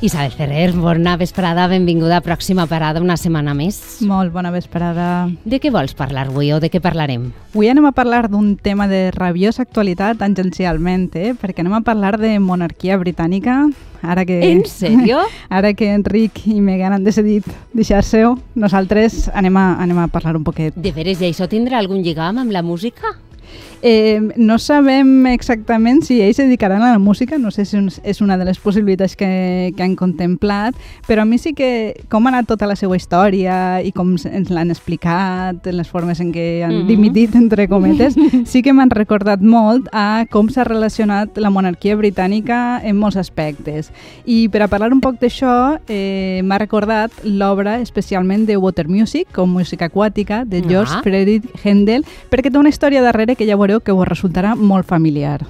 Isabel Ferrer, bona vesprada, benvinguda a Pròxima Parada, una setmana més. Molt bona vesprada. De què vols parlar avui o de què parlarem? Avui anem a parlar d'un tema de rabiosa actualitat tangencialment, eh? perquè anem a parlar de monarquia britànica. Ara que, En sèrio? Ara que Enric i Meghan han decidit deixar-se-ho, nosaltres anem a, anem a parlar un poquet. De veres, i això tindrà algun lligam amb la música? Eh, no sabem exactament si ells dedicaran a la música, no sé si és una de les possibilitats que, que han contemplat, però a mi sí que com ha anat tota la seva història i com ens l'han explicat, en les formes en què han mm -hmm. dimitit, entre cometes, sí que m'han recordat molt a com s'ha relacionat la monarquia britànica en molts aspectes. I per a parlar un poc d'això, eh, m'ha recordat l'obra especialment de Water Music, com música aquàtica, de George ah. Friedrich Händel, perquè té una història darrere que ja veureu que us resultarà molt familiar.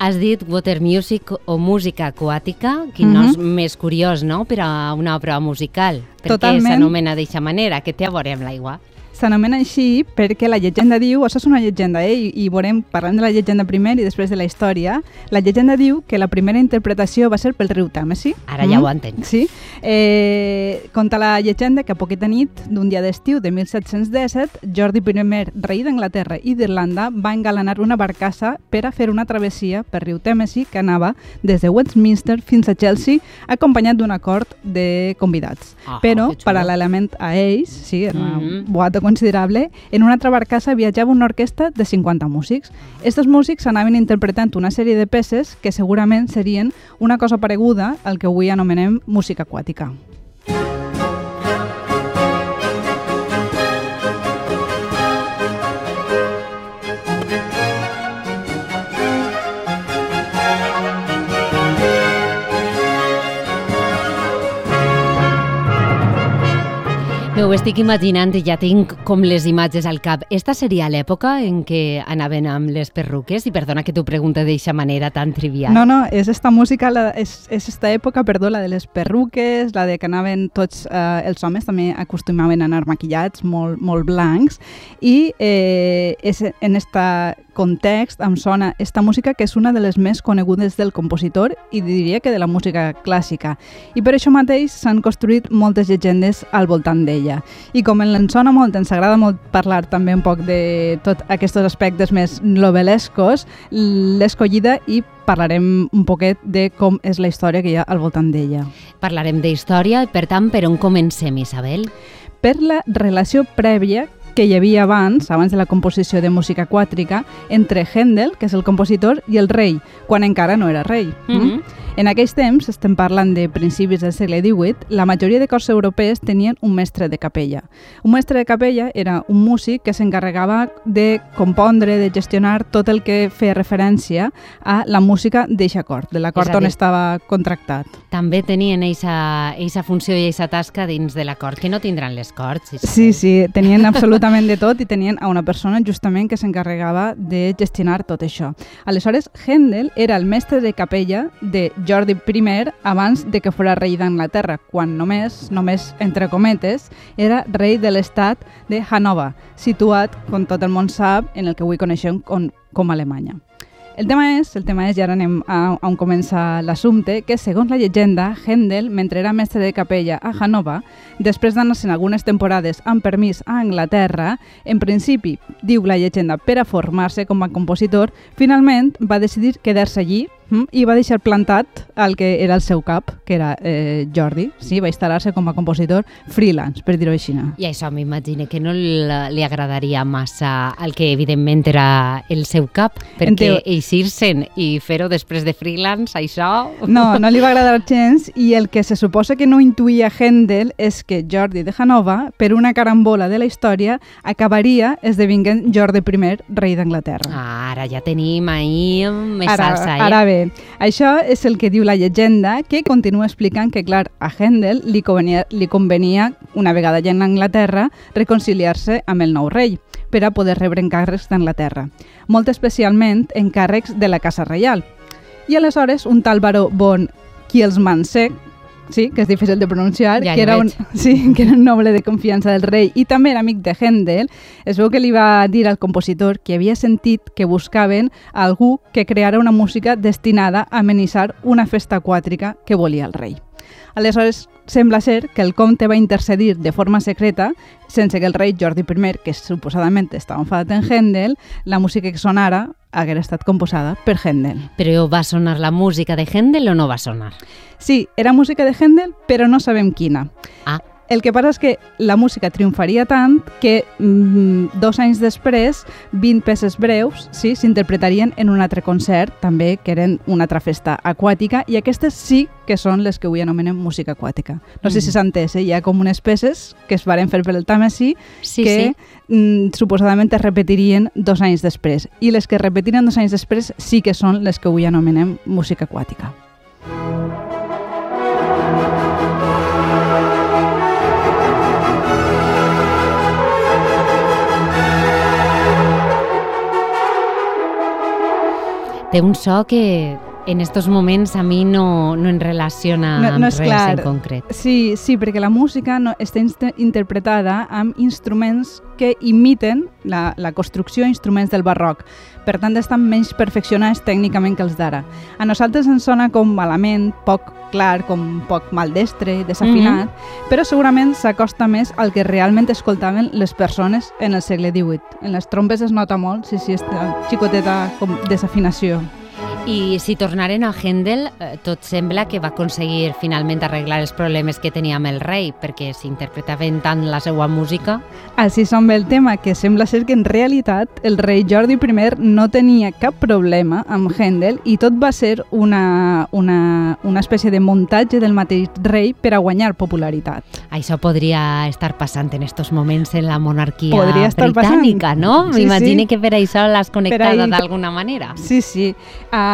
Has dit water music o música aquàtica, que mm -hmm. no és més curiós, no?, per a una obra musical. Per què s'anomena d'aquesta manera? Que té a veure amb l'aigua? S'anomena així perquè la llegenda diu, això és una llegenda, eh? I, i veurem, parlant de la llegenda primer i després de la història, la llegenda diu que la primera interpretació va ser pel riu Tàmesi. Ara ja mm? ho entenc. Sí. Eh, conta la llegenda que a poqueta nit d'un dia d'estiu de 1717, Jordi I, rei d'Anglaterra i d'Irlanda, va engalanar una barcassa per a fer una travessia per riu Tàmesi que anava des de Westminster fins a Chelsea acompanyat d'un acord de convidats. Ah, Però, paral·lelament a ells, sí, era una mm -hmm. boata considerable, en una altra barcassa viatjava una orquestra de 50 músics. Estos músics anaven interpretant una sèrie de peces que segurament serien una cosa pareguda al que avui anomenem música aquàtica. M'ho estic imaginant i ja tinc com les imatges al cap. Esta seria l'època en què anaven amb les perruques? I perdona que t'ho pregunte d'eixa manera tan trivial. No, no, és esta música, la, és, és esta època, perdó, la de les perruques, la de que anaven tots, eh, els homes també acostumaven a anar maquillats, molt, molt blancs, i eh, és en esta context em sona esta música que és una de les més conegudes del compositor i diria que de la música clàssica. I per això mateix s'han construït moltes llegendes al voltant d'ella ella. I com en sona molt, ens agrada molt parlar també un poc de tots aquests aspectes més novel·lescos, l'he escollida i parlarem un poquet de com és la història que hi ha al voltant d'ella. Parlarem d'història, per tant, per on comencem, Isabel? Per la relació prèvia que hi havia abans, abans de la composició de música aquàtrica, entre Händel, que és el compositor, i el rei, quan encara no era rei. Mm -hmm. En aquells temps, estem parlant de principis del segle XVIII, la majoria de cors europees tenien un mestre de capella. Un mestre de capella era un músic que s'encarregava de compondre, de gestionar tot el que feia referència a la música d'eixa cort, de l'acord on estava contractat. També tenien eixa funció i eixa tasca dins de l'acord, que no tindran les corts. Sí, sí, tenien absolutament de tot i tenien a una persona justament que s'encarregava de gestionar tot això. Aleshores, Händel era el mestre de capella de Jordi I abans de que fos rei d'Anglaterra, quan només, només entre cometes, era rei de l'estat de Hannover, situat, com tot el món sap, en el que avui coneixem com, com Alemanya. El tema és, el tema és, i ara anem a, a on comença l'assumpte, que segons la llegenda, Händel, mentre era mestre de capella a Hannover, després d'anar-se'n algunes temporades amb permís a Anglaterra, en principi, diu la llegenda, per a formar-se com a compositor, finalment va decidir quedar-se allí Mm, I va deixar plantat el que era el seu cap, que era eh, Jordi. Sí, va instal·lar-se com a compositor freelance, per dir-ho així. I això m'imagino que no li agradaria massa el que evidentment era el seu cap, perquè Enteu... eixir-se'n i fer-ho després de freelance, això... No, no li va agradar gens i el que se suposa que no intuïa Händel és que Jordi de Hanova, per una carambola de la història, acabaria esdevinguent Jordi I, rei d'Anglaterra. Ah, ara ja tenim ahir més ara, salsa, eh? Ara bé, això és el que diu la llegenda, que continua explicant que, clar, a Händel li convenia, li convenia una vegada ja en Anglaterra, reconciliar-se amb el nou rei per a poder rebre encàrrecs d'Anglaterra, molt especialment encàrrecs de la Casa Reial. I aleshores un tal baró Bon Kielsmansek sí, que és difícil de pronunciar, Ja que, era un, sí, que era un noble de confiança del rei i també era amic de Händel, es veu que li va dir al compositor que havia sentit que buscaven algú que creara una música destinada a amenitzar una festa aquàtrica que volia el rei. Aleshores, sembla ser que el comte va intercedir de forma secreta, sense que el rei Jordi I, que suposadament estava enfadat en Händel, la música que sonara haguera estat composada per Händel. Però va sonar la música de Händel o no va sonar? Sí, era música de Händel, però no sabem quina. Ah, El que passa és que la música triomfaria tant que mm, dos anys després 20 peces breus sí, s'interpretarien en un altre concert, també que eren una altra festa aquàtica, i aquestes sí que són les que avui anomenem música aquàtica. No sé si Mm. s'ha entès, eh? hi ha com unes peces que es varen fer per el Tàmesi sí, que sí. mm, suposadament es repetirien dos anys després. I les que es repetirien dos anys després sí que són les que avui anomenem música aquàtica. Té un so que en estos moments a mi no, no en relaciona No- no és res clar. en concret. Sí, sí, perquè la música no, està interpretada amb instruments que imiten la, la construcció d'instruments del barroc. Per tant, estan menys perfeccionats tècnicament que els d'ara. A nosaltres ens sona com malament, poc clar, com poc maldestre, desafinat, però segurament s'acosta més al que realment escoltaven les persones en el segle XVIII. En les trompes es nota molt, sí, sí, esta xicoteta com desafinació. I si tornaren a Händel, eh, tot sembla que va aconseguir finalment arreglar els problemes que tenia amb el rei, perquè s'interpretaven tant la seva música. Així som el tema, que sembla ser que en realitat el rei Jordi I no tenia cap problema amb Händel i tot va ser una, una, una espècie de muntatge del mateix rei per a guanyar popularitat. Això podria estar passant en estos moments en la monarquia Podria estar britànica, passant. no? Sí, M'imagine sí. que per això l'has connectada ahí- d'alguna manera. Sí, sí. Uh,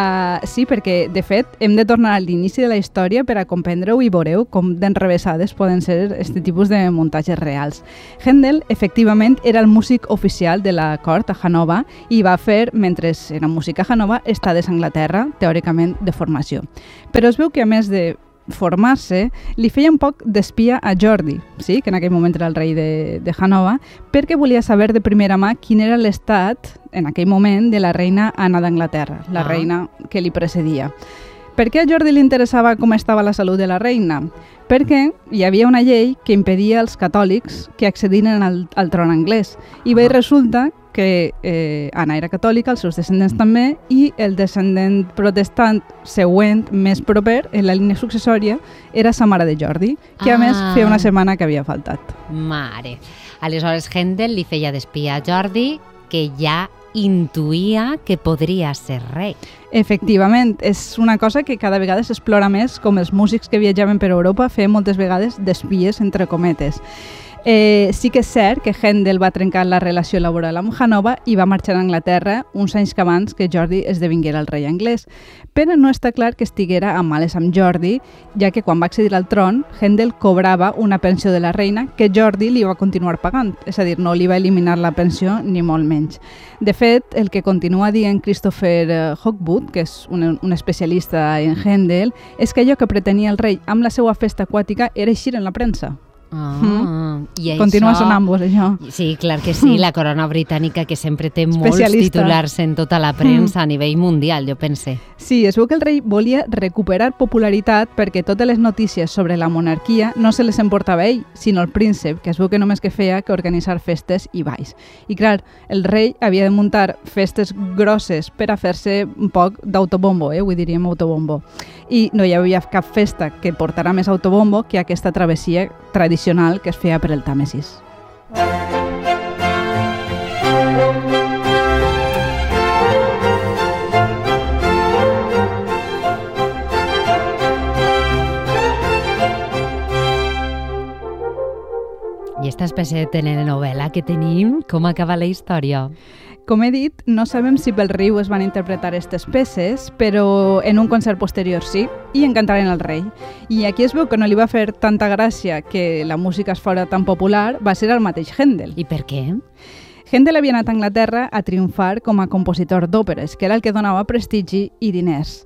sí, perquè, de fet, hem de tornar a l'inici de la història per a comprendre-ho i veureu com d'enrevesades poden ser aquest tipus de muntatges reals. Händel, efectivament, era el músic oficial de la cort a Hanova i va fer, mentre era músic a Hanova, estades a Anglaterra, teòricament de formació. Però es veu que, a més de formar-se, li feia un poc d'espia a Jordi, sí? que en aquell moment era el rei de, de Hanova, perquè volia saber de primera mà quin era l'estat, en aquell moment, de la reina Anna d'Anglaterra, la Ah. reina que li precedia. Per què a Jordi li interessava com estava la salut de la reina? Perquè hi havia una llei que impedia als catòlics que accedissin al, al tron anglès. I bé, Ah. resulta que eh, Anna era catòlica, els seus descendents també, i el descendent protestant següent, més proper, en la línia successòria, era sa mare de Jordi, que a més Ah. feia una setmana que havia faltat. Mare. Aleshores, Händel li feia d'espia a Jordi, que ja intuïa que podria ser rei. Efectivament, és una cosa que cada vegada s'explora més, com els músics que viatjaven per Europa feien moltes vegades d'espies, entre cometes. Eh, sí que és cert que Händel va trencar la relació laboral amb Hanova i va marxar a Anglaterra uns anys que abans que Jordi esdevinguera el rei anglès. Però no està clar que estiguera a males amb Jordi, ja que quan va accedir al tron, Händel cobrava una pensió de la reina que Jordi li va continuar pagant, és a dir, no li va eliminar la pensió ni molt menys. De fet, el que continua dient Christopher eh, Hogwood, que és un, un especialista en Händel, és que allò que pretenia el rei amb la seva festa aquàtica era eixir en la premsa. Ah, i Continua això... sonant vos, això. Sí, clar que sí, la corona britànica que sempre té molts titulars en tota la premsa a nivell mundial, jo pense. Sí, es veu que el rei volia recuperar popularitat perquè totes les notícies sobre la monarquia no se les emportava ell, sinó el príncep, que es veu que només que feia que organitzar festes i balls. I clar, el rei havia de muntar festes grosses per a fer-se un poc d'autobombo, eh? avui diríem autobombo. I no hi havia cap festa que portarà més autobombo que aquesta travessia tradicional que es feia per el Tàmesis. I esta espècie de telenovela que tenim, com acaba la història? Com he dit, no sabem si pel riu es van interpretar aquestes peces, però en un concert posterior sí, i encantaren el rei. I aquí es veu que no li va fer tanta gràcia que la música es fora tan popular, va ser el mateix Händel. I per què? Händel havia anat a Anglaterra a triomfar com a compositor d'òperes, que era el que donava prestigi i diners.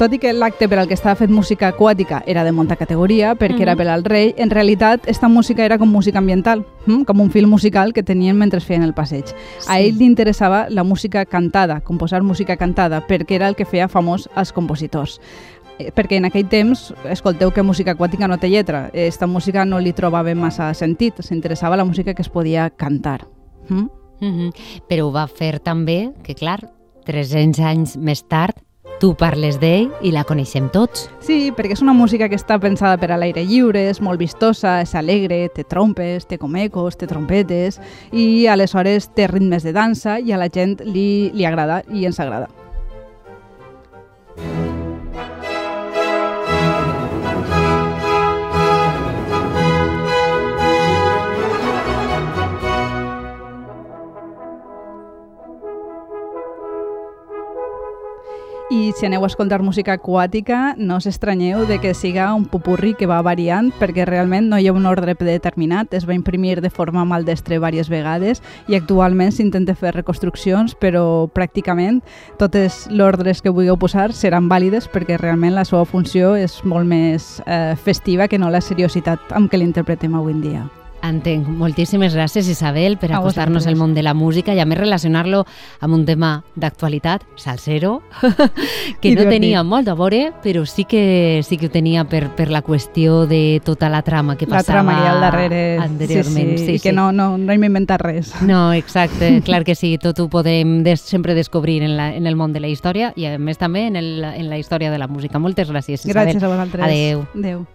Tot i que l'acte per al que estava fet música aquàtica era de molta categoria, perquè mm -hmm. era per al rei, en realitat esta música era com música ambiental, hm? com un film musical que tenien mentre feien el passeig. Sí. A ell li interessava la música cantada, composar música cantada, perquè era el que feia famós als compositors eh, perquè en aquell temps, escolteu que música aquàtica no té lletra, esta música no li trobava massa sentit, s'interessava la música que es podia cantar. Mm? Mm -hmm. Però ho va fer també, que clar, 300 anys més tard, Tu parles d'ell i la coneixem tots. Sí, perquè és una música que està pensada per a l'aire lliure, és molt vistosa, és alegre, té trompes, té comecos, té trompetes i aleshores té ritmes de dansa i a la gent li, li agrada i ens agrada. I si aneu a escoltar música aquàtica, no us estranyeu de que siga un pupurri que va variant, perquè realment no hi ha un ordre predeterminat, es va imprimir de forma maldestre diverses vegades i actualment s'intenta fer reconstruccions, però pràcticament totes les ordres que vulgueu posar seran vàlides perquè realment la seva funció és molt més eh, festiva que no la seriositat amb què l'interpretem avui en dia. Entenc. Moltíssimes gràcies, Isabel, per acostar-nos al món de la música i a més relacionar-lo amb un tema d'actualitat, salsero, que I no tenia molt a veure, però sí que sí que ho tenia per, per la qüestió de tota la trama que passava la trama que al darrere, anteriorment. Sí, sí, sí, i que no, no, no hem inventat res. No, exacte, clar que sí, tot ho podem des, sempre descobrir en, la, en el món de la història i a més també en, el, en la història de la música. Moltes gràcies, Isabel. Gràcies a vosaltres. Adéu. Adéu.